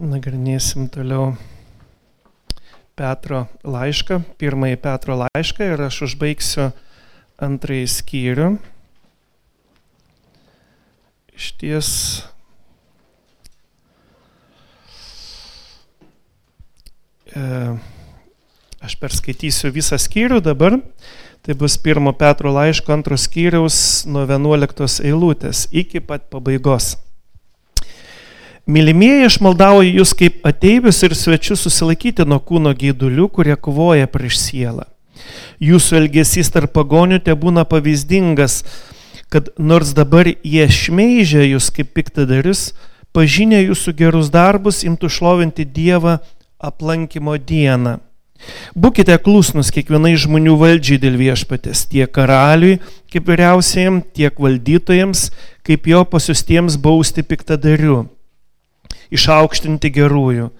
nagrinėsim toliau Petro laišką, pirmąjį Petro laišką ir aš užbaigsiu antrąjį skyrių. Iš ties e, aš perskaitysiu visą skyrių dabar. Tai bus pirmo Petro laiško antros skyriaus nuo 11 eilutės iki pat pabaigos. Mylimieji, aš maldauju jūs kaip ateivius ir svečius susilaikyti nuo kūno gėdulių, kurie kovoja prieš sielą. Jūsų elgesys tarp pagonių te būna pavyzdingas, kad nors dabar jie šmeižia jūs kaip piktadarius, pažinę jūsų gerus darbus, imtų šlovinti Dievą aplankimo dieną. Būkite klusnus kiekvienai žmonių valdžiai dėl viešpatės, tiek karaliui, kaip vyriausiajam, tiek valdytojams, kaip jo pasiustiems bausti piktadariu išaukštinti gerųjų.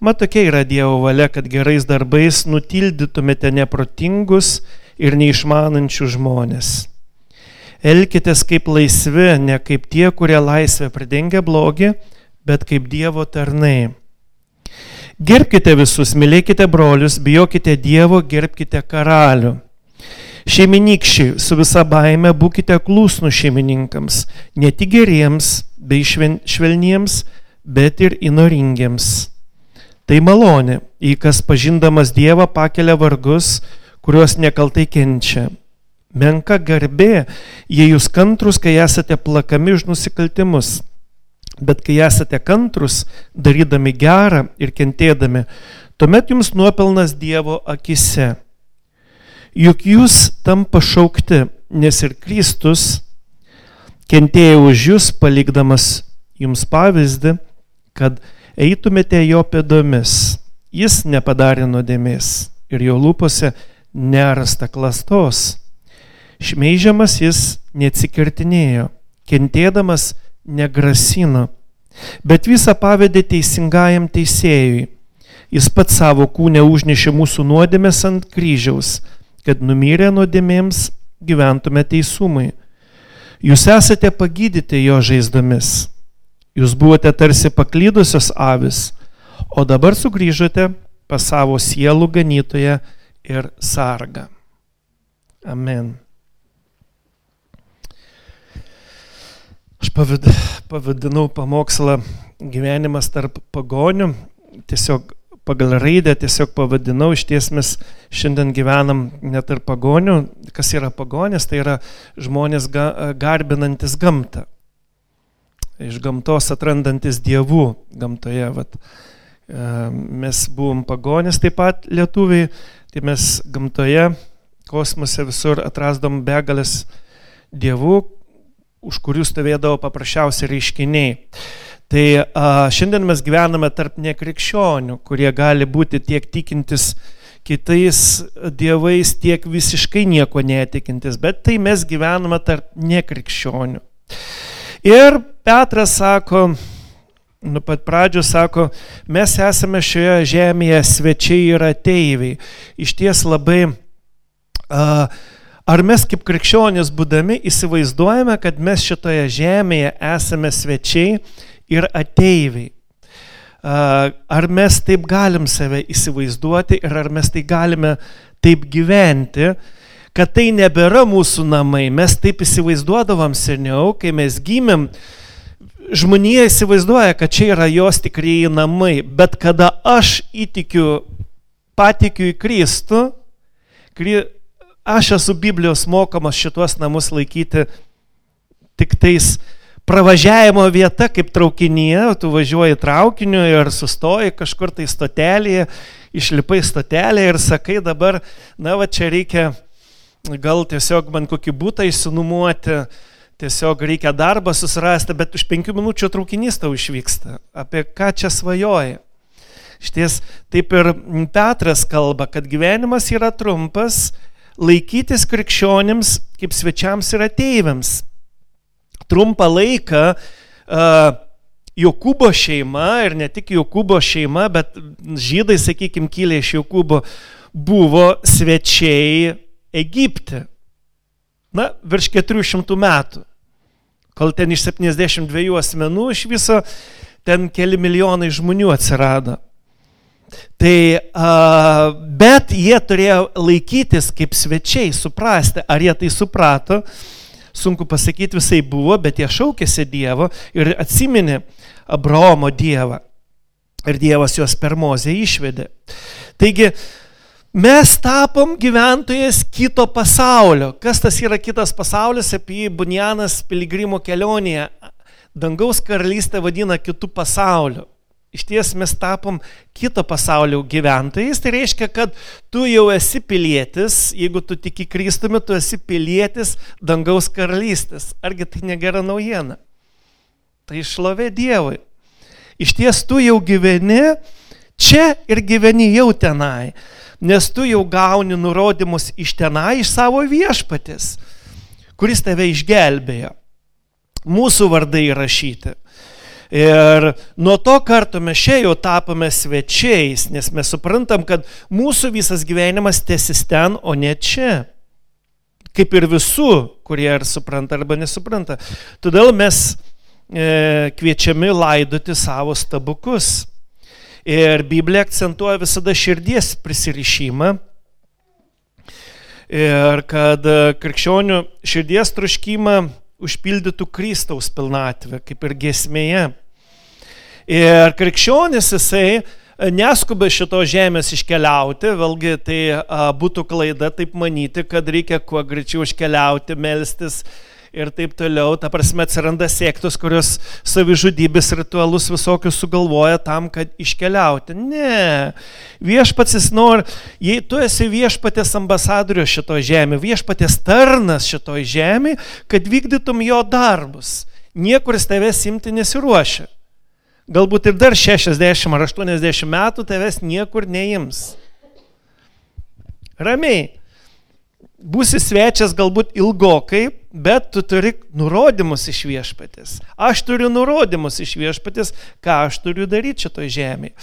Mat tokia yra Dievo valia, kad gerais darbais nutildytumėte neprotingus ir neišmanančių žmonės. Elkitės kaip laisvi, ne kaip tie, kurie laisvę pridengia blogį, bet kaip Dievo tarnai. Gerbkite visus, mylėkite brolius, bijokite Dievo, gerbkite karalių. Šeiminykščiai, su visa baime būkite klusnų šeimininkams, ne tik geriems bei švelniems, bet ir įnoringiems. Tai malonė, į kas pažindamas Dievą pakelia vargus, kuriuos nekaltai kenčia. Menka garbė, jei jūs kantrus, kai esate plakami už nusikaltimus. Bet kai esate kantrus, darydami gerą ir kentėdami, tuomet jums nuopelnas Dievo akise. Juk jūs tam pašaukti, nes ir Kristus kentėjo už jūs, palikdamas jums pavyzdį, kad eitumėte jo pėdomis. Jis nepadarė nuodėmės ir jo lūpose nerasta klastos. Šmeižiamas jis neatsikirtinėjo, kentėdamas negrasino, bet visą pavedė teisingajam teisėjui. Jis pats savo kūnę užnešė mūsų nuodėmės ant kryžiaus, kad numyrę nuodėmėms gyventume teisumui. Jūs esate pagydyti jo žaizdomis Jūs buvote tarsi paklydusios avis, o dabar sugrįžote pas savo sielų ganytoje ir sargą. Amen. Aš pavadinau pamokslą gyvenimas tarp pagonių, tiesiog pagal raidę tiesiog pavadinau, iš ties mes šiandien gyvenam net tarp pagonių. Kas yra pagonės, tai yra žmonės garbinantis gamtą iš gamtos atrandantis dievų gamtoje. Vat, e, mes buvom pagonis taip pat lietuviai, tai mes gamtoje, kosmose visur atrasdom begalės dievų, už kurių stovėdavo paprasčiausi reiškiniai. Tai a, šiandien mes gyvename tarp nekrikščionių, kurie gali būti tiek tikintis kitais dievais, tiek visiškai nieko netikintis, bet tai mes gyvename tarp nekrikščionių. Ir Petras sako, nuo pat pradžių sako, mes esame šioje žemėje svečiai ir ateiviai. Iš ties labai, uh, ar mes kaip krikščionys būdami įsivaizduojame, kad mes šitoje žemėje esame svečiai ir ateiviai. Uh, ar mes taip galim save įsivaizduoti ir ar mes tai galime taip gyventi, kad tai nebėra mūsų namai. Mes taip įsivaizduodavom seniau, kai mes gimėm, žmonija įsivaizduoja, kad čia yra jos tikrieji namai, bet kada aš įtikiu, patikiu į Kristų, aš esu Biblijos mokomas šituos namus laikyti tik tais pravažiavimo vieta kaip traukinyje, tu važiuoji traukiniu ir sustoji kažkur tai stotelėje, išlipai stotelėje ir sakai dabar, na va čia reikia gal tiesiog man kokį būtą įsinumuoti, tiesiog reikia darbą susirasti, bet už penkių minučių traukinys tau išvyksta. Apie ką čia svajoji? Šties taip ir Petras kalba, kad gyvenimas yra trumpas, laikytis krikščionims kaip svečiams ir ateiviams. Trumpą laiką uh, Jokūbo šeima ir ne tik Jokūbo šeima, bet žydai, sakykime, kilę iš Jokūbo, buvo svečiai Egipte. Na, virš 400 metų. Kol ten iš 72 asmenų iš viso ten keli milijonai žmonių atsirado. Tai, a, bet jie turėjo laikytis kaip svečiai, suprasti, ar jie tai suprato, sunku pasakyti, visai buvo, bet jie šaukėsi Dievo ir atsiminė Abraomo Dievą. Ir Dievas juos per mozę išvedė. Taigi, mes tapom gyventojas kito pasaulio. Kas tas yra kitas pasaulis, apie jį Bunjanas piligrimo kelionėje dangaus karalystę vadina kitų pasauliu. Iš ties mes tapom kito pasaulio gyventojais, tai reiškia, kad tu jau esi pilietis, jeigu tu tiki Kristumi, tu esi pilietis dangaus karalystės. Argi tai negera naujiena? Tai šlovė Dievui. Iš ties tu jau gyveni čia ir gyveni jau tenai, nes tu jau gauni nurodymus iš tenai, iš savo viešpatės, kuris tave išgelbėjo mūsų vardai įrašyti. Ir nuo to karto mes čia jau tapome svečiais, nes mes suprantam, kad mūsų visas gyvenimas tęsis ten, o ne čia. Kaip ir visų, kurie ar supranta arba nesupranta. Todėl mes e, kviečiami laidoti savo stabukus. Ir Biblija akcentuoja visada širdies prisirišimą. Ir kad krikščionių širdies troškimą užpildytų Kristaus pilnatvę, kaip ir gesmėje. Ir krikščionis jisai e, neskuba šito žemės iškeliauti, vėlgi tai a, būtų klaida taip manyti, kad reikia kuo greičiau iškeliauti, melstis ir taip toliau. Ta prasme atsiranda sektos, kurios savižudybės ritualus visokius sugalvoja tam, kad iškeliauti. Ne. Viešpatsis nori, jei tu esi viešpatės ambasadorius šito žemė, viešpatės tarnas šito žemė, kad vykdytum jo darbus. Niekur jis tavęs imti nesiruošia. Galbūt ir dar 60 ar 80 metų tavęs niekur neims. Ramiai būsi svečias galbūt ilgokai, bet tu turi nurodymus iš viešpatės. Aš turiu nurodymus iš viešpatės, ką aš turiu daryti šitoje žemėje.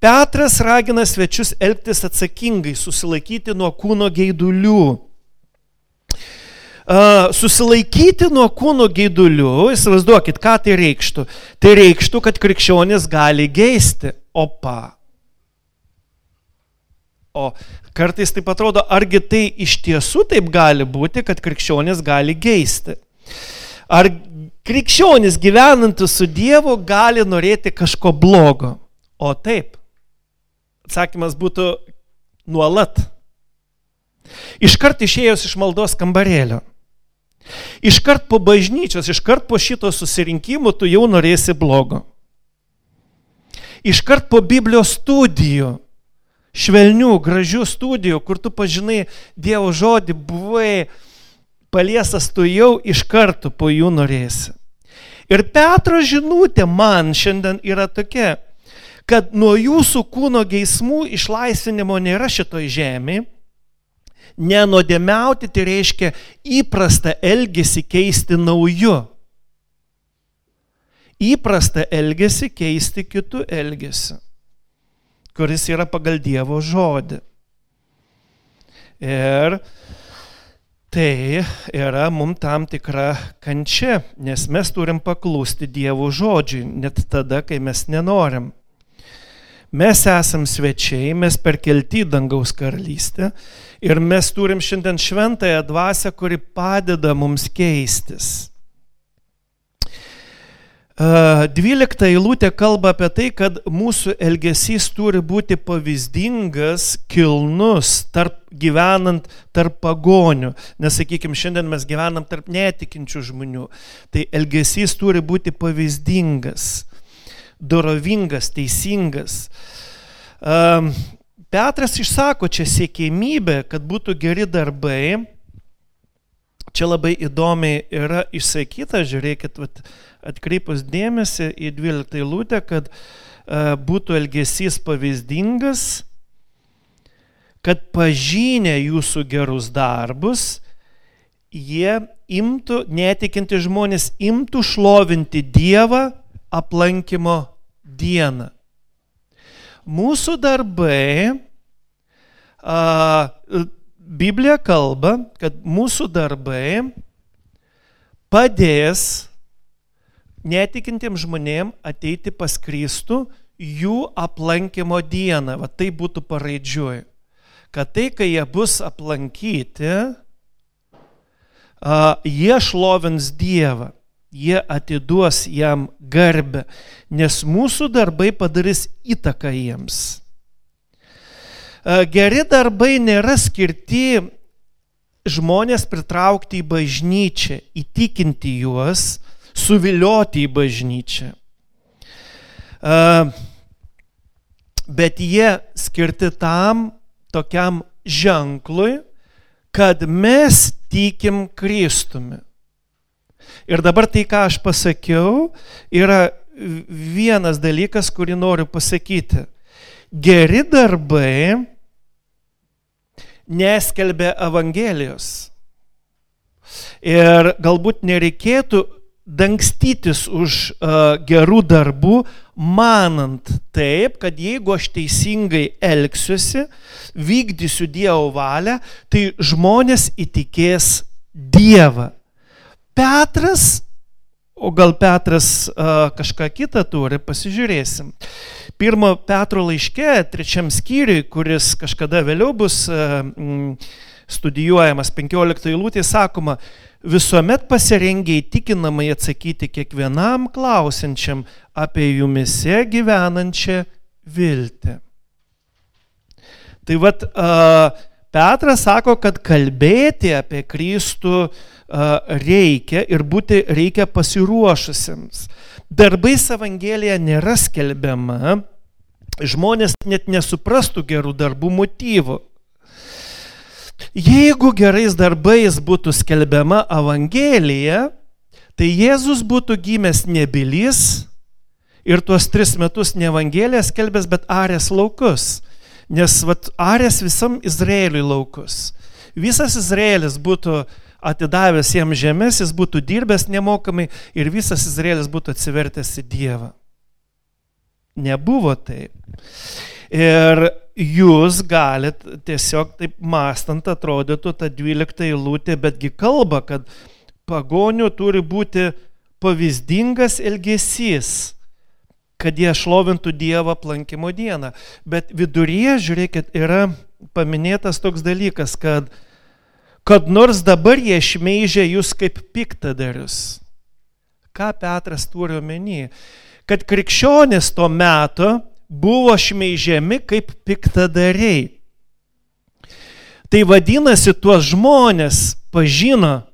Petras ragina svečius elgtis atsakingai, susilaikyti nuo kūno geidulių. Susilaikyti nuo kūno geidulių, įsivaizduokit, ką tai reikštų. Tai reikštų, kad krikščionis gali geisti. Opa. O Kartais taip atrodo, argi tai iš tiesų taip gali būti, kad krikščionis gali geisti. Ar krikščionis gyvenantis su Dievu gali norėti kažko blogo? O taip. Atsakymas būtų nuolat. Iškart išėjus iš maldos kambarėlio. Iškart po bažnyčios, iškart po šito susirinkimų tu jau norėsi blogo. Iškart po Biblijos studijų švelnių, gražių studijų, kur tu pažinai Dievo žodį, buvai paliesas tu jau iš karto po jų norėsi. Ir Petro žinutė man šiandien yra tokia, kad nuo jūsų kūno geismų išlaisvinimo nėra šitoj žemėje. Nenodėmiauti tai reiškia įprastą elgesį keisti nauju. Įprastą elgesį keisti kitų elgesį kuris yra pagal Dievo žodį. Ir tai yra mums tam tikra kančia, nes mes turim paklūsti Dievo žodžiui, net tada, kai mes nenorim. Mes esam svečiai, mes perkelti į dangaus karalystę ir mes turim šiandien šventąją dvasę, kuri padeda mums keistis. Dvylikta eilutė kalba apie tai, kad mūsų elgesys turi būti pavyzdingas, kilnus, tarp, gyvenant tarp pagonių. Nes, sakykime, šiandien mes gyvenam tarp netikinčių žmonių. Tai elgesys turi būti pavyzdingas, dorovingas, teisingas. Petras išsako čia siekėmybę, kad būtų geri darbai. Čia labai įdomiai yra išsakyta, žiūrėkit, vat, atkreipus dėmesį į 12 eilutę, kad e, būtų elgesys pavyzdingas, kad pažinę jūsų gerus darbus, jie imtų, netikinti žmonės, imtų šlovinti Dievą aplankimo dieną. Mūsų darbai, a, Biblija kalba, kad mūsų darbai padės netikintiems žmonėms ateiti pas Kristų jų aplankimo dieną. Va tai būtų paraidžiuoju. Kad tai, kai jie bus aplankyti, jie šlovins Dievą, jie atiduos jam garbę, nes mūsų darbai padarys įtaką jiems. Geri darbai nėra skirti žmonės pritraukti į bažnyčią, įtikinti juos, suvilioti į bažnyčią. Bet jie skirti tam tokiam ženklui, kad mes tikim Kristumi. Ir dabar tai, ką aš pasakiau, yra vienas dalykas, kurį noriu pasakyti. Geri darbai neskelbė Evangelijos. Ir galbūt nereikėtų dangstytis už uh, gerų darbų, manant taip, kad jeigu aš teisingai elgsiuosi, vykdysiu Dievo valią, tai žmonės įtikės Dievą. Petras, o gal Petras uh, kažką kitą turi, pasižiūrėsim. Pirmo Petro laiške, trečiam skyriui, kuris kažkada vėliau bus uh, studijuojamas, 15 eilutė, sakoma, visuomet pasirengę įtikinamai atsakyti kiekvienam klausinčiam apie jumise gyvenančią viltį. Tai vad, Petras sako, kad kalbėti apie Kristų reikia ir būti reikia pasiruošusiems. Darbais Evangelija nėra skelbiama, žmonės net nesuprastų gerų darbų motyvų. Jeigu gerais darbais būtų skelbiama Evangelija, tai Jėzus būtų gimęs nebilys ir tuos tris metus ne Evangeliją skelbęs, bet Arės laukus. Nes vat, Arės visam Izraeliui laukus. Visas Izraelis būtų atidavęs jam žemės, jis būtų dirbęs nemokamai ir visas Izraelis būtų atsivertęs į Dievą. Nebuvo taip. Ir jūs galit tiesiog taip mastant atrodytų tą 12 eilutę, betgi kalba, kad pagonių turi būti pavyzdingas elgesys, kad jie šlovintų Dievą aplankimo dieną. Bet viduryje, žiūrėkit, yra paminėtas toks dalykas, kad, kad nors dabar jie šmeižia jūs kaip piktadarius. Ką Petras turi omeny? Kad krikščionis to meto buvo šmeižiami kaip piktadariai. Tai vadinasi, tuos žmonės pažino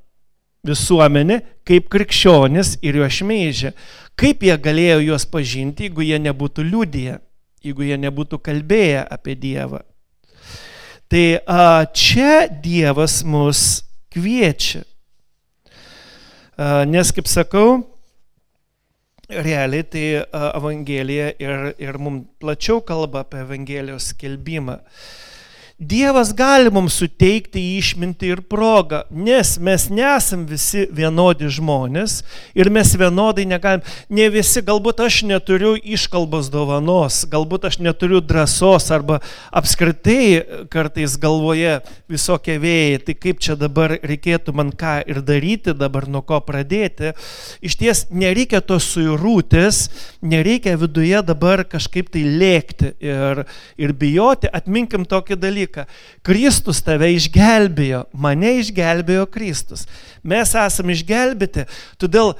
visuomenė kaip krikščionis ir juos šmeižė. Kaip jie galėjo juos pažinti, jeigu jie nebūtų liūdėję, jeigu jie nebūtų kalbėję apie Dievą. Tai a, čia Dievas mus kviečia. A, nes, kaip sakau, realiai tai Evangelija ir, ir mums plačiau kalba apie Evangelijos skelbimą. Dievas gali mums suteikti išmintį ir progą, nes mes nesam visi vienodi žmonės ir mes vienodai negalim. Ne visi, galbūt aš neturiu iškalbos dovanos, galbūt aš neturiu drąsos arba apskritai kartais galvoje visokie vėjai, tai kaip čia dabar reikėtų man ką ir daryti, dabar nuo ko pradėti. Iš ties nereikia tos suirūtis, nereikia viduje dabar kažkaip tai lėkti ir, ir bijoti, atminkim tokį dalyką dalyką. Kristus tave išgelbėjo, mane išgelbėjo Kristus. Mes esame išgelbėti, todėl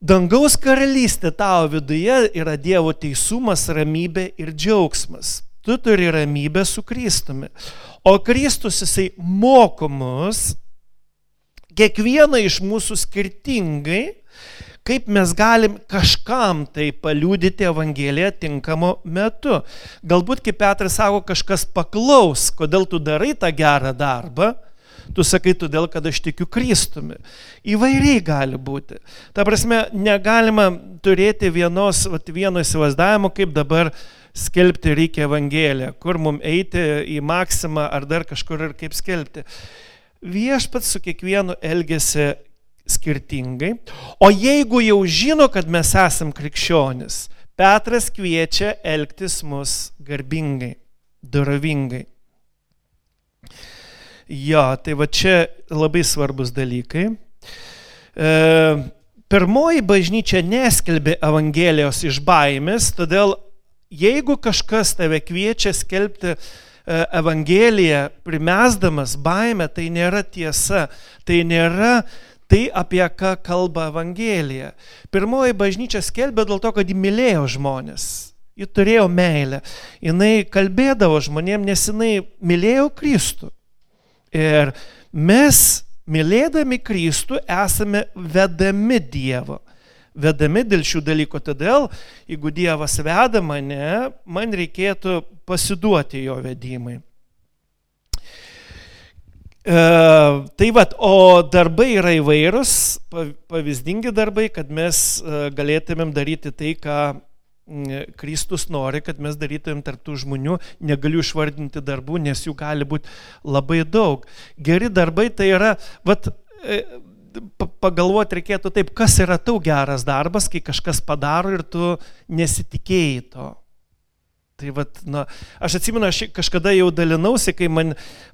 dangaus karalystė tavo viduje yra Dievo teisumas, ramybė ir džiaugsmas. Tu turi ramybę su Kristumi. O Kristus jisai moko mus, kiekvieną iš mūsų skirtingai, kaip mes galim kažkam tai paliūdyti Evangeliją tinkamo metu. Galbūt, kaip Petras sako, kažkas paklaus, kodėl tu darai tą gerą darbą. Tu sakai todėl, kad aš tikiu Kristumi. Įvairiai gali būti. Ta prasme, negalima turėti vienos, vat, vieno įsivaizdavimo, kaip dabar skelbti reikia Evangeliją, kur mums eiti į maksimą ar dar kažkur ir kaip skelbti. Viešpats su kiekvienu elgesi skirtingai. O jeigu jau žino, kad mes esam krikščionis, Petras kviečia elgtis mus garbingai, dorovingai. Jo, tai va čia labai svarbus dalykai. E, pirmoji bažnyčia neskelbė Evangelijos iš baimės, todėl jeigu kažkas tave kviečia skelbti e, Evangeliją, primesdamas baimę, tai nėra tiesa, tai nėra tai, apie ką kalba Evangelija. Pirmoji bažnyčia skelbė dėl to, kad ji mylėjo žmonės. Ji turėjo meilę. Jis kalbėdavo žmonėm, nes jinai mylėjo Kristų. Ir mes, mylėdami Kristų, esame vedami Dievo. Vedami dėl šių dalykų. Todėl, jeigu Dievas veda mane, man reikėtų pasiduoti jo vedimai. E, tai vad, o darbai yra įvairūs, pavyzdingi darbai, kad mes e, galėtumėm daryti tai, ką Kristus nori, kad mes darytumėm tarptų žmonių, negaliu išvardinti darbų, nes jų gali būti labai daug. Geri darbai tai yra, vat, e, pagalvoti reikėtų taip, kas yra tau geras darbas, kai kažkas padaro ir tu nesitikėjai to. Tai vat, na, aš atsimenu, aš kažkada jau dalinausi, kai man,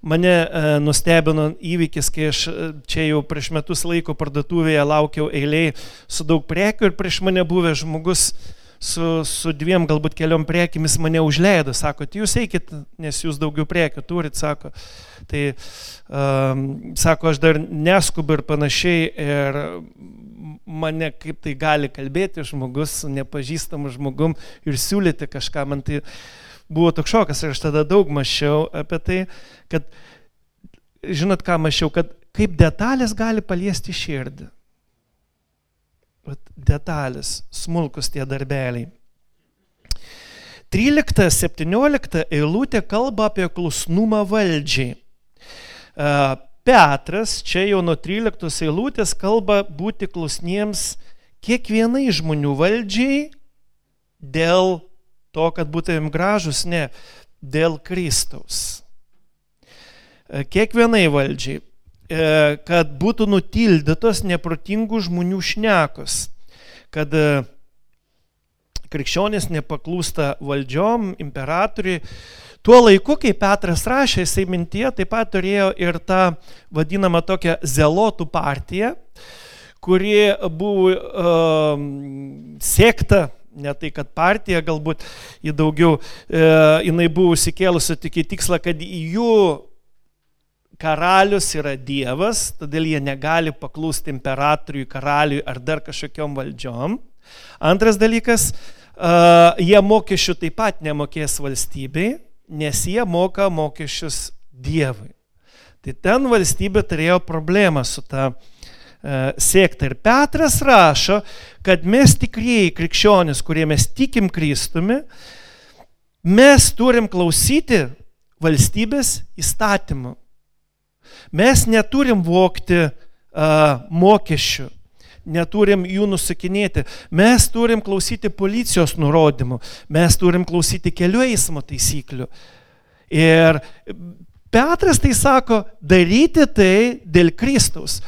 mane e, nustebino įvykis, kai aš e, čia jau prieš metus laiko parduotuvėje laukiau eiliai su daug prekių ir prieš mane buvęs žmogus su, su dviem, galbūt keliom prekimis mane užleido, sako, tai jūs eikit, nes jūs daugiau prekių turit, sako. Tai um, sako, aš dar neskubu ir panašiai ir mane kaip tai gali kalbėti žmogus su nepažįstamu žmogum ir siūlyti kažką. Man tai buvo toks šokas ir aš tada daug mašiau apie tai, kad, žinot ką mašiau, kad kaip detalės gali paliesti širdį. Detalės, smulkus tie darbeliai. 13-17 eilutė kalba apie klusnumą valdžiai. Petras čia jau nuo 13 eilutės kalba būti klusniems kiekvienai žmonių valdžiai dėl to, kad būtumėm gražus, ne, dėl Kristaus. E, kiekvienai valdžiai, e, kad būtų nutildytos neprotingų žmonių šnekos, kad e, krikščionis nepaklūsta valdžiom, imperatoriui, Tuo laiku, kai Petras rašė, jisai mintyje taip pat turėjo ir tą vadinamą tokią zelotų partiją, kuri buvo uh, siekta ne tai, kad partija galbūt į daugiau, e, jinai buvo įsikėlusi tik į tikslą, kad jų karalius yra Dievas, todėl jie negali paklūsti imperatoriui, karaliui ar dar kažkokiam valdžiom. Antras dalykas, e, jie mokesčių taip pat nemokės valstybei, nes jie moka mokesčius Dievui. Tai ten valstybė turėjo problemą su tą e, sėktą. Ir Petras rašo, kad mes tikrieji krikščionis, kurie mes tikim Kristumi, mes turim klausyti valstybės įstatymų. Mes neturim vokti uh, mokesčių, neturim jų nusakinėti. Mes turim klausyti policijos nurodymų, mes turim klausyti kelių eismo taisyklių. Ir Petras tai sako, daryti tai dėl Kristaus.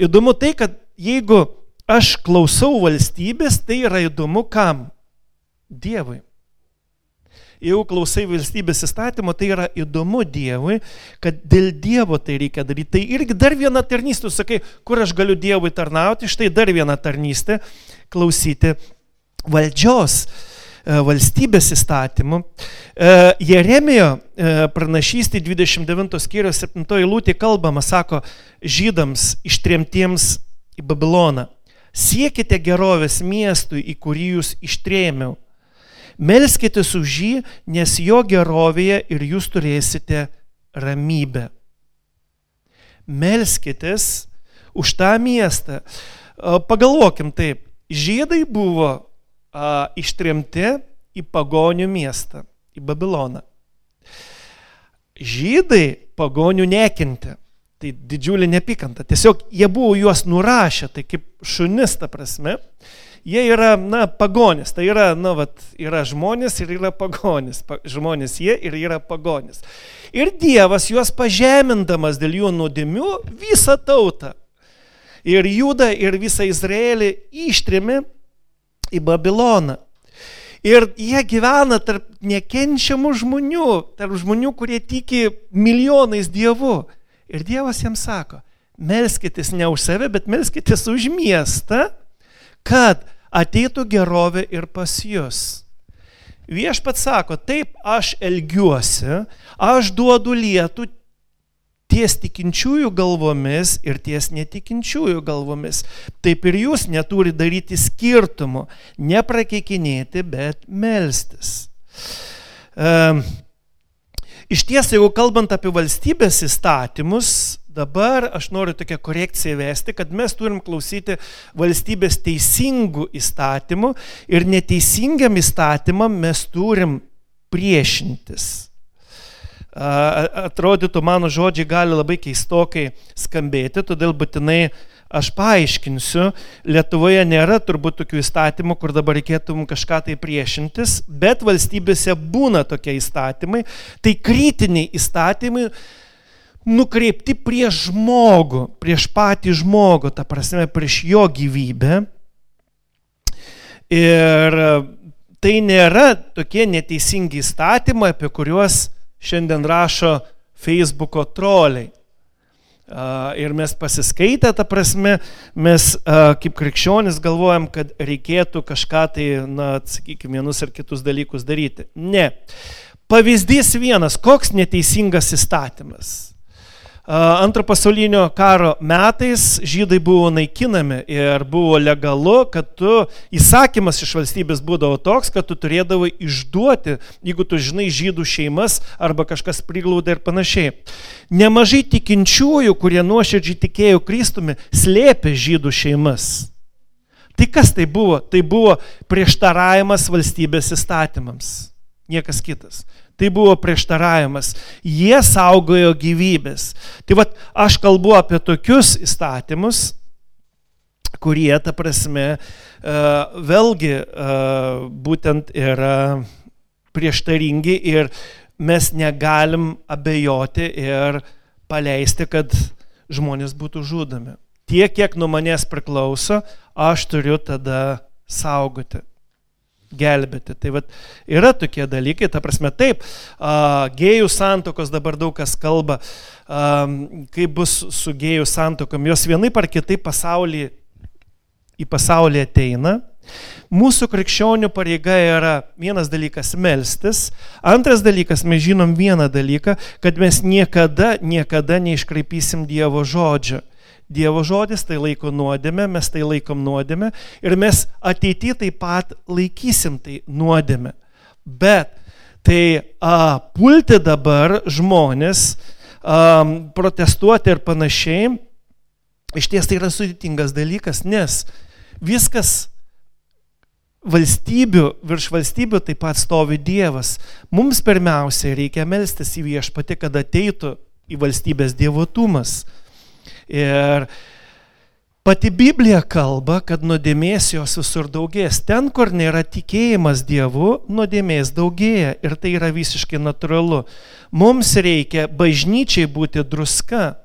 Įdomu tai, kad jeigu aš klausau valstybės, tai yra įdomu kam? Dievui jeigu klausai valstybės įstatymo, tai yra įdomu Dievui, kad dėl Dievo tai reikia daryti. Tai irgi dar viena tarnystė, tu sakai, kur aš galiu Dievui tarnauti, štai dar viena tarnystė - klausyti valdžios e, valstybės įstatymų. E, Jeremijo e, pranašystė 29 skyrius 7 eilutė kalbama, sako, žydams ištremtiems į Babiloną. Siekite gerovės miestui, į kurį jūs ištrėmiau. Melskitės už jį, nes jo gerovėje ir jūs turėsite ramybę. Melskitės už tą miestą. Pagalvokim taip, žydai buvo a, ištremti į pagonių miestą, į Babiloną. Žydai pagonių nekentė. Tai didžiulė nepykanta. Tiesiog jie buvo juos nurašę, tai kaip šunis ta prasme jie yra, na, pagonis. Tai yra, na, vat, yra žmonės ir yra pagonis. Pa, žmonės jie ir yra pagonis. Ir Dievas juos pažemindamas dėl jų nuodėmių visą tautą. Ir Judą ir visą Izraelį ištrėmė į Babiloną. Ir jie gyvena tarp nekenčiamų žmonių, tarp žmonių, kurie tiki milijonais dievų. Ir Dievas jiems sako, melskitės ne už save, bet melskitės už miestą, kad ateitų gerovė ir pas jūs. Viešpat sako, taip aš elgiuosi, aš duodu lietų ties tikinčiųjų galvomis ir ties netikinčiųjų galvomis. Taip ir jūs neturi daryti skirtumų, neprakeikinėti, bet melstis. Iš ties, jeigu kalbant apie valstybės įstatymus, dabar aš noriu tokią korekciją vesti, kad mes turim klausyti valstybės teisingų įstatymų ir neteisingiam įstatymam mes turim priešintis. Atrodytų, mano žodžiai gali labai keistokai skambėti, todėl būtinai aš paaiškinsiu. Lietuvoje nėra turbūt tokių įstatymų, kur dabar reikėtų mums kažką tai priešintis, bet valstybėse būna tokie įstatymai. Tai kritiniai įstatymai nukreipti prieš žmogų, prieš patį žmogų, ta prasme, prieš jo gyvybę. Ir tai nėra tokie neteisingi įstatymai, apie kuriuos šiandien rašo Facebook'o troliai. Ir mes pasiskaitę, ta prasme, mes kaip krikščionis galvojam, kad reikėtų kažką tai, na, sakykime, vienus ar kitus dalykus daryti. Ne. Pavyzdys vienas, koks neteisingas įstatymas. Antro pasaulinio karo metais žydai buvo naikinami ir buvo legalu, kad tu įsakymas iš valstybės būdavo toks, kad tu turėdavai išduoti, jeigu tu žinai žydų šeimas arba kažkas priglūda ir panašiai. Nemažai tikinčiųjų, kurie nuoširdžiai tikėjo Kristumi, slėpė žydų šeimas. Tai kas tai buvo? Tai buvo prieštaravimas valstybės įstatymams. Niekas kitas. Tai buvo prieštaravimas. Jie saugojo gyvybės. Tai vad, aš kalbu apie tokius įstatymus, kurie, ta prasme, e, vėlgi e, būtent yra prieštaringi ir mes negalim abejoti ir paleisti, kad žmonės būtų žudomi. Tiek, kiek nuo manęs priklauso, aš turiu tada saugoti gelbėti. Tai vat, yra tokie dalykai, ta prasme, taip, a, gėjų santokos dabar daug kas kalba, a, kaip bus su gėjų santokom, jos vienaip ar kitaip pasaulį, į pasaulį ateina. Mūsų krikščionių pareiga yra vienas dalykas melstis, antras dalykas mes žinom vieną dalyką, kad mes niekada, niekada neiškraipysim Dievo žodžio. Dievo žodis tai laiko nuodėmė, mes tai laikom nuodėmė ir mes ateityje taip pat laikysim tai nuodėmė. Bet tai a, pulti dabar žmonės, a, protestuoti ir panašiai, iš ties tai yra sudėtingas dalykas, nes viskas valstybių, virš valstybių taip pat stovi Dievas. Mums pirmiausia reikia melstis į viešpatį, kad ateitų į valstybės dievotumas. Ir pati Biblija kalba, kad nuodėmės jos visur daugės. Ten, kur nėra tikėjimas Dievu, nuodėmės daugėja. Ir tai yra visiškai natūralu. Mums reikia bažnyčiai būti druska.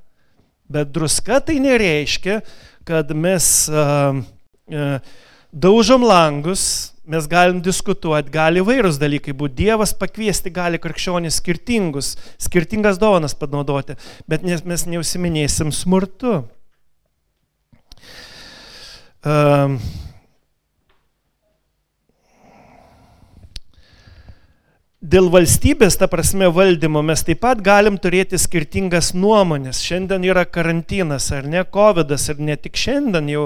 Bet druska tai nereiškia, kad mes uh, uh, daužom langus, mes galim diskutuoti, gali vairūs dalykai būti. Dievas pakviesti gali krikščionis skirtingus, skirtingas dovanas panaudoti, bet mes neusiminėsim smurtu. Um, Dėl valstybės, ta prasme, valdymo mes taip pat galim turėti skirtingas nuomonės. Šiandien yra karantinas, ar ne, COVID, ir ne tik šiandien, jau,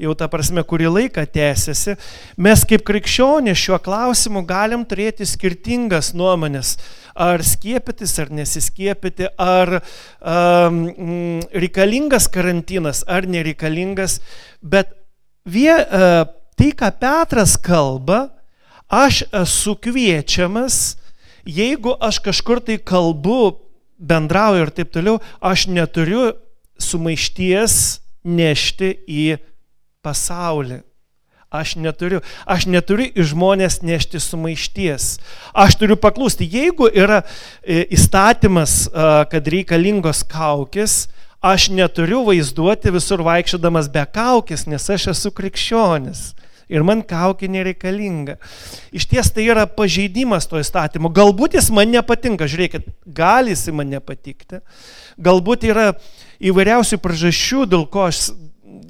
jau ta prasme, kurį laiką tęsiasi. Mes kaip krikščionės šiuo klausimu galim turėti skirtingas nuomonės. Ar skiepytis, ar nesiskiepyti, ar um, reikalingas karantinas, ar nereikalingas. Bet vie, uh, tai, ką Petras kalba, aš esu kviečiamas jeigu aš kažkur tai kalbu, bendrauju ir taip toliau, aš neturiu sumaišties nešti į pasaulį. Aš neturiu, aš neturiu į žmonės nešti sumaišties. Aš turiu paklūsti, jeigu yra e, įstatymas, kad reikalingos kaukės, aš neturiu vaizduoti visur vaikščiodamas be kaukės, nes aš esu krikščionis ir man kaukė nereikalinga. Iš ties tai yra pažeidimas to įstatymo. Galbūt jis man nepatinka, žiūrėkit, gali jis man nepatikti. Galbūt yra įvairiausių priežasčių, dėl ko aš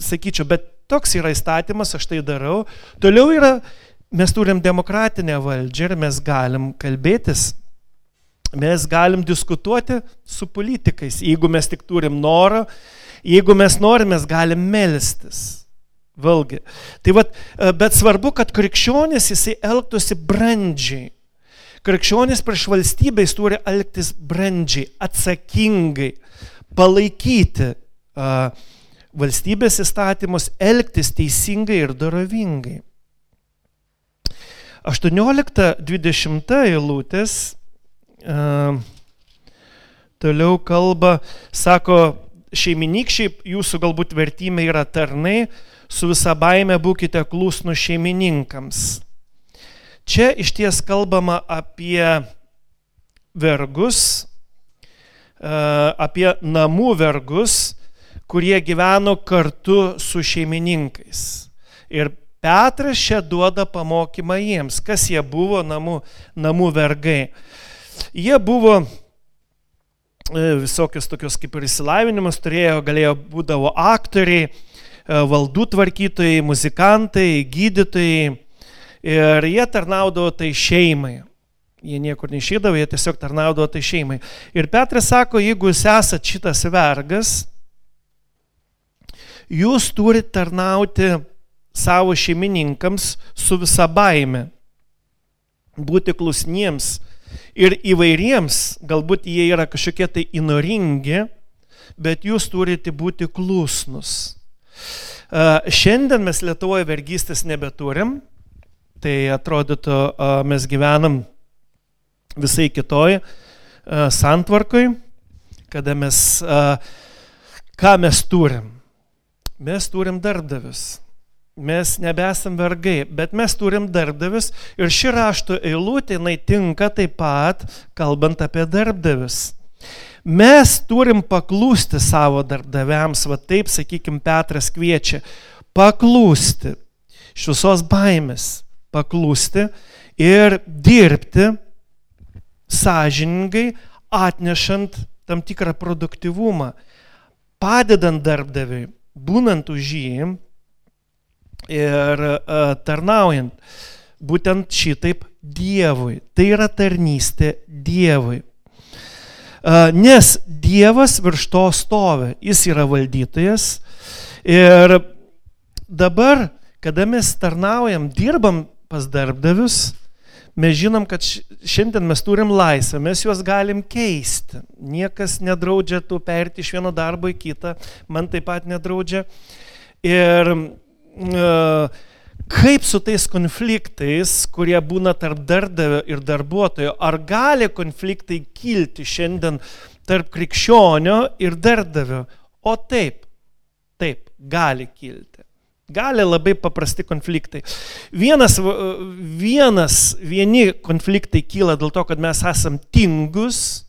sakyčiau, bet toks yra įstatymas, aš tai darau. Toliau yra, mes turim demokratinę valdžią ir mes galim kalbėtis, mes galim diskutuoti su politikais, jeigu mes tik turim norą, jeigu mes norim, mes galim melstis. Vėlgi. Tai vat, bet svarbu, kad krikščionis jisai elgtųsi brandžiai. Krikščionis prieš valstybę jis turi elgtis brandžiai, atsakingai, palaikyti uh, valstybės įstatymus, elgtis teisingai ir dorovingai. 18-20 eilutės uh, toliau kalba, sako, šeiminykščiai, jūsų galbūt vertime yra tarnai, su visa baime būkite klusnų šeimininkams. Čia iš ties kalbama apie vergus, apie namų vergus, kurie gyveno kartu su šeimininkais. Ir Petras čia duoda pamokymą jiems, kas jie buvo namų, namų vergai. Jie buvo e, visokius tokius kaip ir įsilavinimus turėjo, galėjo būdavo aktoriai, e, valdų tvarkytojai, muzikantai, gydytojai ir jie tarnaudavo tai šeimai. Jie niekur neišėdavo, jie tiesiog tarnaudavo tai šeimai. Ir Petras sako, jeigu jūs esate šitas vergas, jūs turite tarnauti savo šeimininkams su visa baime, būti klusniems ir įvairiems, galbūt jie yra kažkokie tai įnoringi, bet jūs turite būti klusnus. Šiandien mes Lietuvoje vergystės nebeturim, tai atrodytų, mes gyvenam visai kitoj santvarkoj, kada mes, ką mes turim mes turim darbdavius. Mes nebesam vergai, bet mes turim darbdavius ir ši rašto eilutė, jinai tinka taip pat, kalbant apie darbdavius. Mes turim paklūsti savo darbdaviams, va taip, sakykime, Petras kviečia, paklūsti, iš visos baimės paklūsti ir dirbti sąžiningai, atnešant tam tikrą produktivumą, padedant darbdaviui, būnant už jį ir uh, tarnaujant būtent šitaip Dievui. Tai yra tarnystė Dievui. Uh, nes Dievas virš to stovi, jis yra valdytojas ir dabar, kada mes tarnaujam, dirbam pas darbdavius, mes žinom, kad šiandien mes turim laisvę, mes juos galim keisti. Niekas nedraudžia tų perti iš vieno darbo į kitą, man taip pat nedraudžia. Ir uh, kaip su tais konfliktais, kurie būna tarp darbdavio ir darbuotojo, ar gali konfliktai kilti šiandien tarp krikščionio ir darbdavio? O taip, taip, gali kilti. Gali labai paprasti konfliktai. Vienas, vienas, vieni konfliktai kyla dėl to, kad mes esam tingus.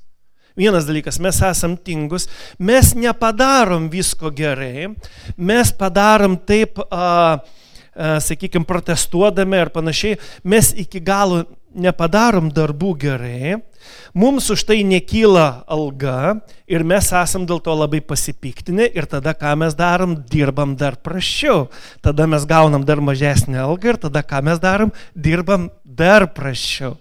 Vienas dalykas, mes esam tingus, mes nepadarom visko gerai, mes padarom taip, a, a, sakykime, protestuodami ar panašiai, mes iki galo nepadarom darbų gerai, mums už tai nekyla alga ir mes esam dėl to labai pasipiktinę ir tada ką mes darom, dirbam dar prašiau. Tada mes gaunam dar mažesnį algą ir tada ką mes darom, dirbam dar prašiau.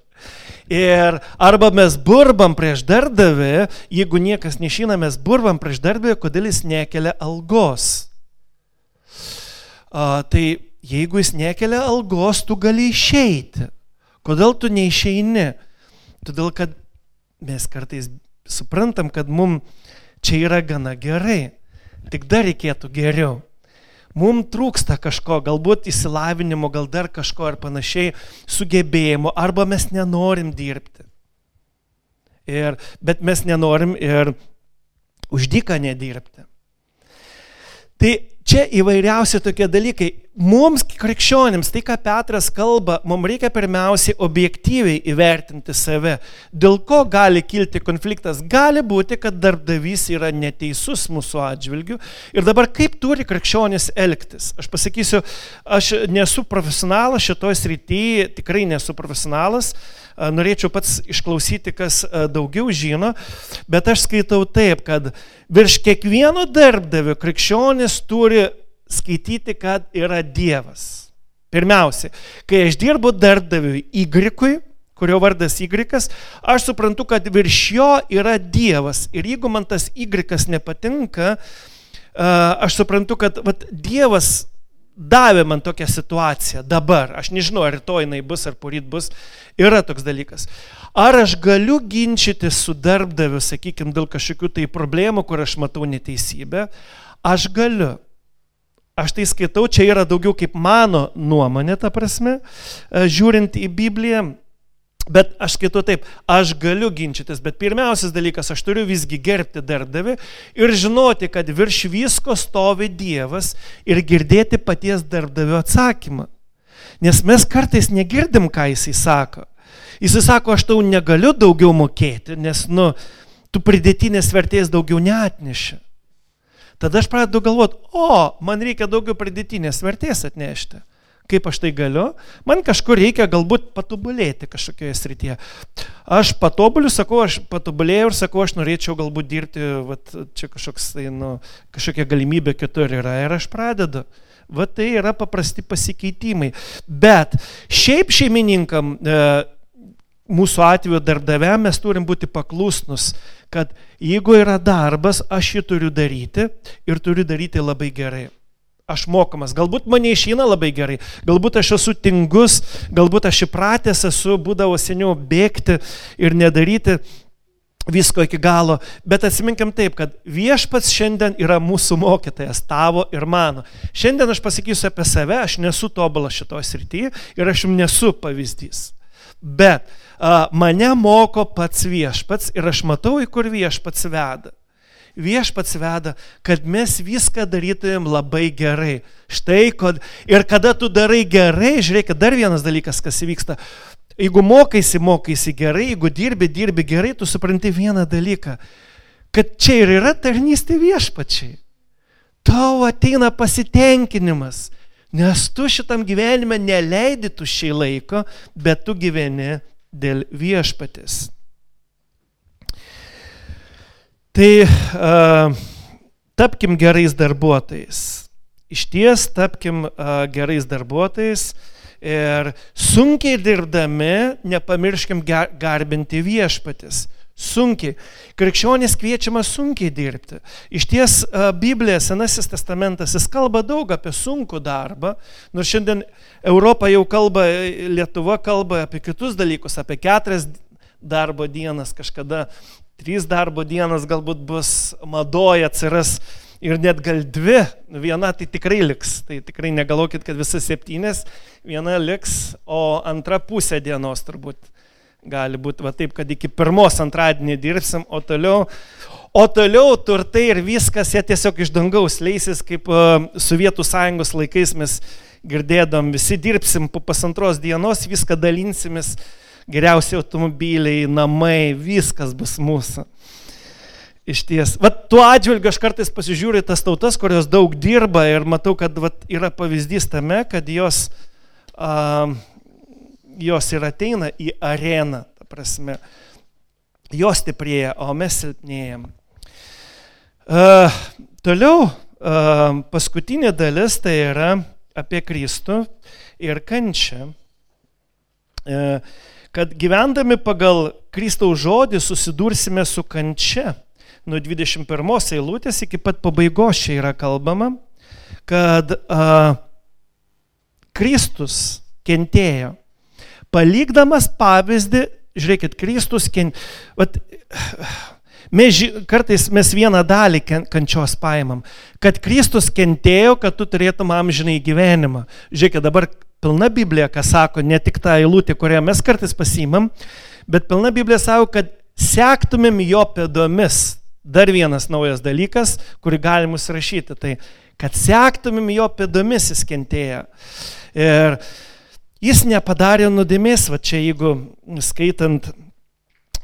Ir arba mes burbam prieš darbdavį, jeigu niekas nešina, mes burbam prieš darbdavį, kodėl jis nekelia algos. A, tai jeigu jis nekelia algos, tu gali išeiti. Kodėl tu neišeini? Todėl, kad mes kartais suprantam, kad mums čia yra gana gerai, tik dar reikėtų geriau. Mums trūksta kažko, galbūt įsilavinimo, gal dar kažko ar panašiai, sugebėjimo, arba mes nenorim dirbti. Ir, bet mes nenorim ir uždyką nedirbti. Tai čia įvairiausi tokie dalykai. Mums, krikščionims, tai, ką Petras kalba, mums reikia pirmiausiai objektyviai įvertinti save. Dėl ko gali kilti konfliktas? Gali būti, kad darbdavys yra neteisus mūsų atžvilgiu. Ir dabar kaip turi krikščionis elgtis? Aš pasakysiu, aš nesu profesionalas šitoje srityje, tikrai nesu profesionalas norėčiau pats išklausyti, kas daugiau žino, bet aš skaitau taip, kad virš kiekvieno darbdavio krikščionis turi skaityti, kad yra Dievas. Pirmiausia, kai aš dirbu darbdaviui Y, kurio vardas Y, aš suprantu, kad virš jo yra Dievas. Ir jeigu man tas Y nepatinka, aš suprantu, kad vat, Dievas davė man tokią situaciją dabar. Aš nežinau, ar rytoj jinai bus, ar poryt bus. Yra toks dalykas. Ar aš galiu ginčyti su darbdaviu, sakykime, dėl kažkokių tai problemų, kur aš matau neteisybę? Aš galiu. Aš tai skaitau, čia yra daugiau kaip mano nuomonė, ta prasme, žiūrint į Bibliją. Bet aš skaitau taip, aš galiu ginčytis, bet pirmiausias dalykas, aš turiu visgi gerbti darbdavį ir žinoti, kad virš visko stovi Dievas ir girdėti paties darbdavio atsakymą. Nes mes kartais negirdim, ką jisai sako. Jisai sako, aš tau negaliu daugiau mokėti, nes, nu, tu pridėtinės vertės daugiau neatneši. Tada aš pradedu galvoti, o, man reikia daugiau pridėtinės vertės atnešti kaip aš tai galiu, man kažkur reikia galbūt patobulėti kažkokioje srityje. Aš patobuliu, sakau, aš patobulėjau ir sakau, aš norėčiau galbūt dirbti, vat, čia kažkoks, tai, nu, kažkokia galimybė kitur yra ir aš pradedu. Va tai yra paprasti pasikeitimai. Bet šiaip šeimininkam, e, mūsų atveju darbdaviam mes turim būti paklusnus, kad jeigu yra darbas, aš jį turiu daryti ir turiu daryti labai gerai aš mokamas. Galbūt mane išeina labai gerai, galbūt aš esu tingus, galbūt aš įpratęs esu, būdavo seniau bėgti ir nedaryti visko iki galo, bet atsiminkim taip, kad viešpats šiandien yra mūsų mokytojas, tavo ir mano. Šiandien aš pasakysiu apie save, aš nesu tobulas šitoje srityje ir aš jums nesu pavyzdys. Bet a, mane moko pats viešpats ir aš matau, į kur viešpats veda viešpats veda, kad mes viską darytumėm labai gerai. Štai, kad ir kada tu darai gerai, žiūrėk, dar vienas dalykas, kas įvyksta. Jeigu mokaisi, mokaisi gerai, jeigu dirbi, dirbi gerai, tu supranti vieną dalyką, kad čia ir yra tarnystė viešpačiai. Tau ateina pasitenkinimas, nes tu šitam gyvenime neleidi tuščiai laiko, bet tu gyveni dėl viešpatės. Tai uh, tapkim gerais darbuotojais. Iš ties tapkim uh, gerais darbuotojais ir sunkiai dirbdami nepamirškim garbinti viešpatis. Sunkiai. Krikščionis kviečiamas sunkiai dirbti. Iš ties Biblija, Senasis testamentas, jis kalba daug apie sunkų darbą, nors šiandien Europa jau kalba, Lietuva kalba apie kitus dalykus, apie keturias darbo dienas kažkada trys darbo dienas galbūt bus madoje atsiras ir net gal dvi, viena tai tikrai liks, tai tikrai negalvokit, kad visas septynės, viena liks, o antra pusė dienos turbūt gali būti va taip, kad iki pirmos antradienį dirbsim, o toliau, o toliau turtai ir viskas, jie tiesiog iš dangaus leisis, kaip uh, Sovietų sąjungos laikais mes girdėdom, visi dirbsim po pusantros dienos, viską dalinsimės geriausi automobiliai, namai, viskas bus mūsų. Iš ties. Vat tuo atžvilgiu aš kartais pasižiūriu tas tautas, kurios daug dirba ir matau, kad vat, yra pavyzdys tame, kad jos, uh, jos ir ateina į areną, ta prasme, jos stiprėja, o mes silpnėjam. Uh, toliau, uh, paskutinė dalis tai yra apie Kristų ir kančią. Uh, kad gyvendami pagal Kristaus žodį susidursime su kančia. Nuo 21 eilutės iki pat pabaigos čia yra kalbama, kad a, Kristus kentėjo. Palikdamas pavyzdį, žiūrėkit, Kristus kentėjo. Mes, kartais mes vieną dalį kančios paimam, kad Kristus kentėjo, kad tu turėtum amžinai gyvenimą. Žiūrėkit, dabar pilna Biblija, ką sako, ne tik ta eilutė, kurią mes kartais pasimam, bet pilna Biblija sako, kad sektumėm jo pėdomis. Dar vienas naujas dalykas, kurį galim užsirašyti, tai kad sektumėm jo pėdomis jis kentėjo. Ir jis nepadarė nuodėmės, va čia jeigu skaitant,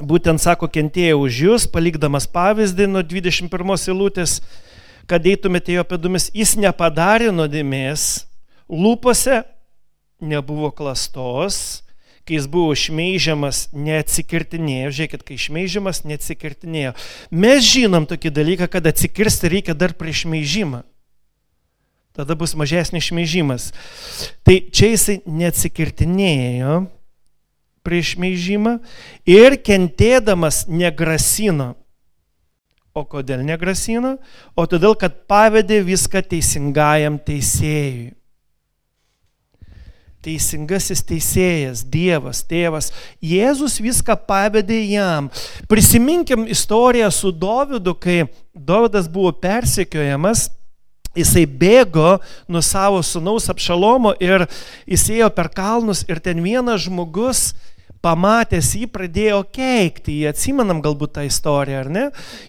būtent sako, kentėjo už jūs, palikdamas pavyzdį nuo 21 eilutės, kad eitumėte jo pėdomis, jis nepadarė nuodėmės, lūpose nebuvo klastos, kai jis buvo šmeižiamas, neatsikirtinėjo. Žiūrėkit, kai šmeižiamas, neatsikirtinėjo. Mes žinom tokį dalyką, kad atsikirsti reikia dar prieš šmeižimą. tada bus mažesnis šmeižimas. Tai čia jisai neatsikirtinėjo prieš šmeižimą ir kentėdamas negrasino. O kodėl negrasino? O todėl, kad pavedė viską teisingajam teisėjui. Teisingasis teisėjas, Dievas, tėvas, Jėzus viską pavedė jam. Prisiminkim istoriją su Dovydu, kai Dovydas buvo persekiojamas jisai bėgo nuo savo sunaus apšalomo ir jis ėjo per kalnus ir ten vienas žmogus pamatęs jį pradėjo keikti, jį atsimenam galbūt tą istoriją, ar ne?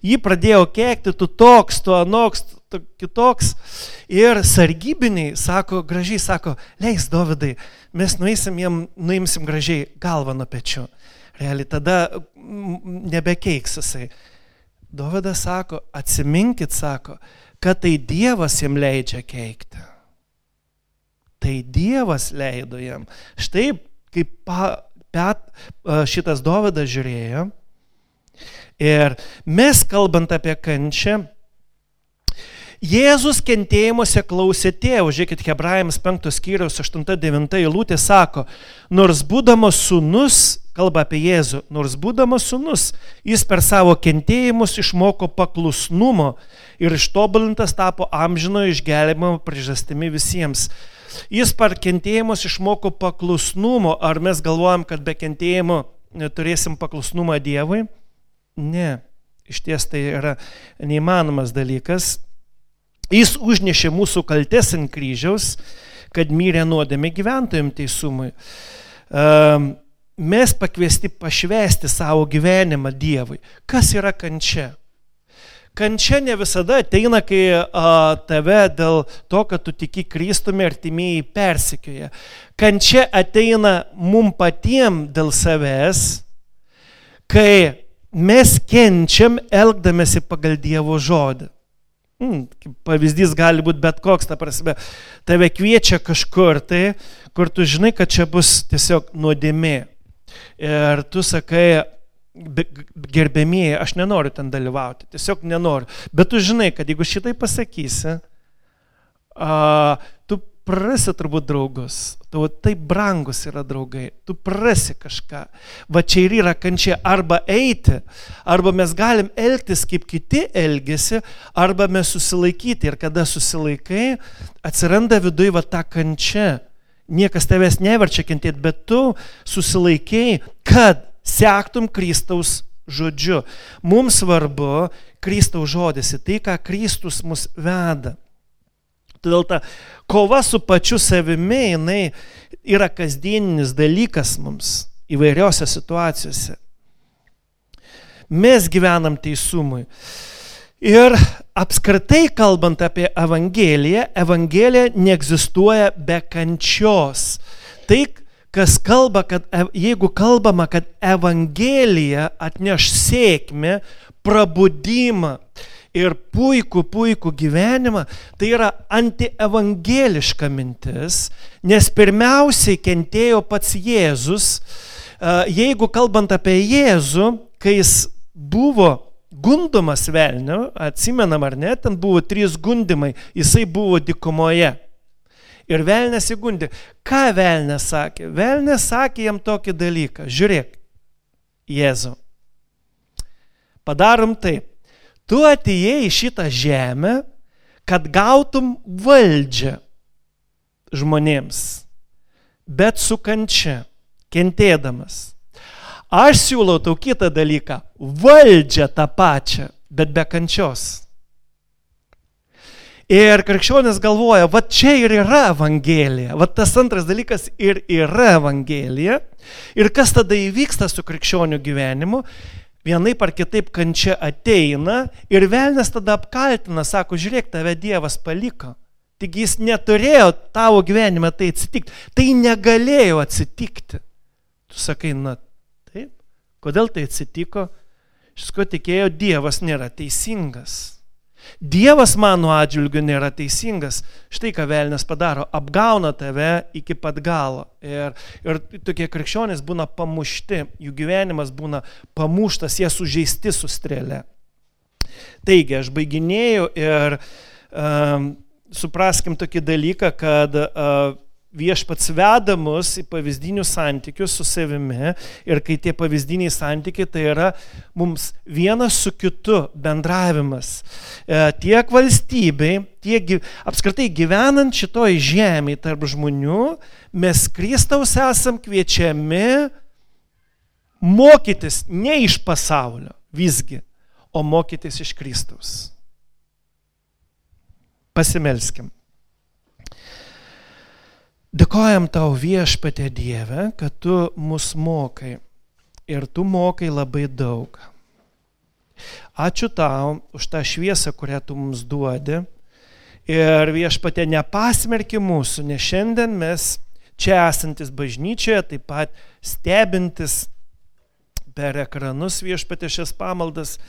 Jį pradėjo keikti, tu toks, tu anoks, kitoks. Ir sargybiniai sako, gražiai sako, leis Dovydai, mes nueisim jam, nuimsim gražiai galvą nuo pečių. Realiai tada nebekeiks jisai. Dovydas sako, atsiminkit, sako, kad tai Dievas jam leidžia keikti. Tai Dievas leido jam. Štai kaip pa, pet, šitas Dovydas žiūrėjo. Ir mes kalbant apie kančią, Jėzus kentėjimuose klausė tėvų, žiūrėkit, Hebrajams 5 skyriaus 8-9 eilutė sako, nors būdamas sunus, kalba apie Jėzų, nors būdamas sunus, jis per savo kentėjimus išmoko paklusnumo ir ištobulintas tapo amžino išgelbėjimo priežastimi visiems. Jis per kentėjimus išmoko paklusnumo, ar mes galvojam, kad be kentėjimo turėsim paklusnumą Dievui? Ne, iš ties tai yra neįmanomas dalykas. Jis užnešė mūsų kaltes ant kryžiaus, kad myrė nuodėmė gyventojim teisumui. Mes pakviesti pašvesti savo gyvenimą Dievui. Kas yra kančia? Kančia ne visada ateina, kai a, tave dėl to, kad tu tiki Kristumi artimieji persikioja. Kančia ateina mum patiem dėl savęs, kai mes kenčiam elgdamėsi pagal Dievo žodį. Hmm, pavyzdys gali būti bet koks, ta prasme, tave kviečia kažkur tai, kur tu žinai, kad čia bus tiesiog nuodėmė. Ir tu sakai, gerbėmieji, aš nenoriu ten dalyvauti, tiesiog nenoriu. Bet tu žinai, kad jeigu šitai pasakysi, tu prarasi turbūt draugus, tavo taip brangus yra draugai, tu prarasi kažką. Va čia ir yra kančia arba eiti, arba mes galim elgtis kaip kiti elgesi, arba mes susilaikyti. Ir kada susilaikai, atsiranda viduje va ta kančia. Niekas tavęs neverčia kentėti, bet tu susilaikiai, kad sektum Kristaus žodžiu. Mums svarbu Kristaus žodis, tai, ką Kristus mus veda. Todėl ta kova su pačiu savimi, jinai yra kasdieninis dalykas mums įvairiose situacijose. Mes gyvenam teisumui. Ir apskritai kalbant apie Evangeliją, Evangelija neegzistuoja be kančios. Tai, kas kalba, kad jeigu kalbama, kad Evangelija atneš sėkmę, prabudimą, ir puikų, puikų gyvenimą, tai yra antievangeliška mintis, nes pirmiausiai kentėjo pats Jėzus. Jeigu kalbant apie Jėzų, kai jis buvo gundomas velnio, atsimenam ar ne, ten buvo trys gundimai, jisai buvo dikumoje. Ir velnės įgundė. Ką velnės sakė? Velnės sakė jam tokį dalyką. Žiūrėk, Jėzau. Padarom taip Tu atėjai į šitą žemę, kad gautum valdžią žmonėms, bet su kančia, kentėdamas. Aš siūlau tau kitą dalyką - valdžią tą pačią, bet be kančios. Ir krikščionis galvoja, va čia ir yra Evangelija, va tas antras dalykas ir yra Evangelija. Ir kas tada įvyksta su krikščionių gyvenimu? Vienaip ar kitaip kančia ateina ir velnės tada apkaltina, sako, žiūrėk, tave Dievas paliko. Tik jis neturėjo tavo gyvenime tai atsitikti. Tai negalėjo atsitikti. Tu sakai, na taip, kodėl tai atsitiko? Šis ko tikėjo, Dievas nėra teisingas. Dievas mano atžvilgiu nėra teisingas. Štai ką velnės padaro, apgauna tave iki pat galo. Ir, ir tokie krikščionys būna pamušti, jų gyvenimas būna pamuštas, jie sužeisti su strėlė. Taigi, aš baiginėjau ir um, supraskim tokį dalyką, kad uh, viešpats veda mus į pavyzdinius santykius su savimi ir kai tie pavyzdiniai santykiai tai yra mums vienas su kitu bendravimas. E, tiek valstybei, tiek apskritai gyvenant šitoj žemėje tarp žmonių, mes Kristaus esam kviečiami mokytis ne iš pasaulio visgi, o mokytis iš Kristaus. Pasimelskim. Dėkojam tau viešpatė Dieve, kad tu mus mokai ir tu mokai labai daug. Ačiū tau už tą šviesą, kurią tu mums duodi. Ir viešpatė nepasmerki mūsų, nes šiandien mes čia esantis bažnyčioje, taip pat stebintis per ekranus viešpatė šias pamaldas,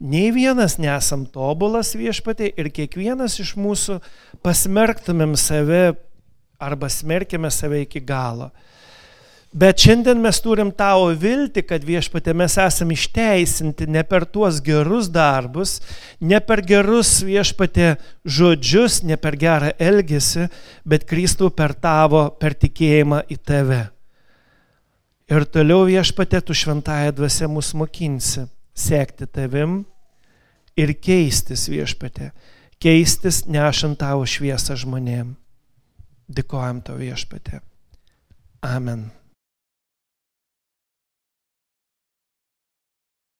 nei vienas nesam tobulas viešpatė ir kiekvienas iš mūsų pasmerktumėm save arba smerkėme save iki galo. Bet šiandien mes turim tavo viltį, kad viešpatė mes esame išteisinti ne per tuos gerus darbus, ne per gerus viešpatė žodžius, ne per gerą elgesį, bet Kristų per tavo, per tikėjimą į tave. Ir toliau viešpatė tu šventąją dvasę mus mokinsi, sekti tavim ir keistis viešpatė, keistis nešant tavo šviesą žmonėms. Dėkojam tau viešpatė. Amen.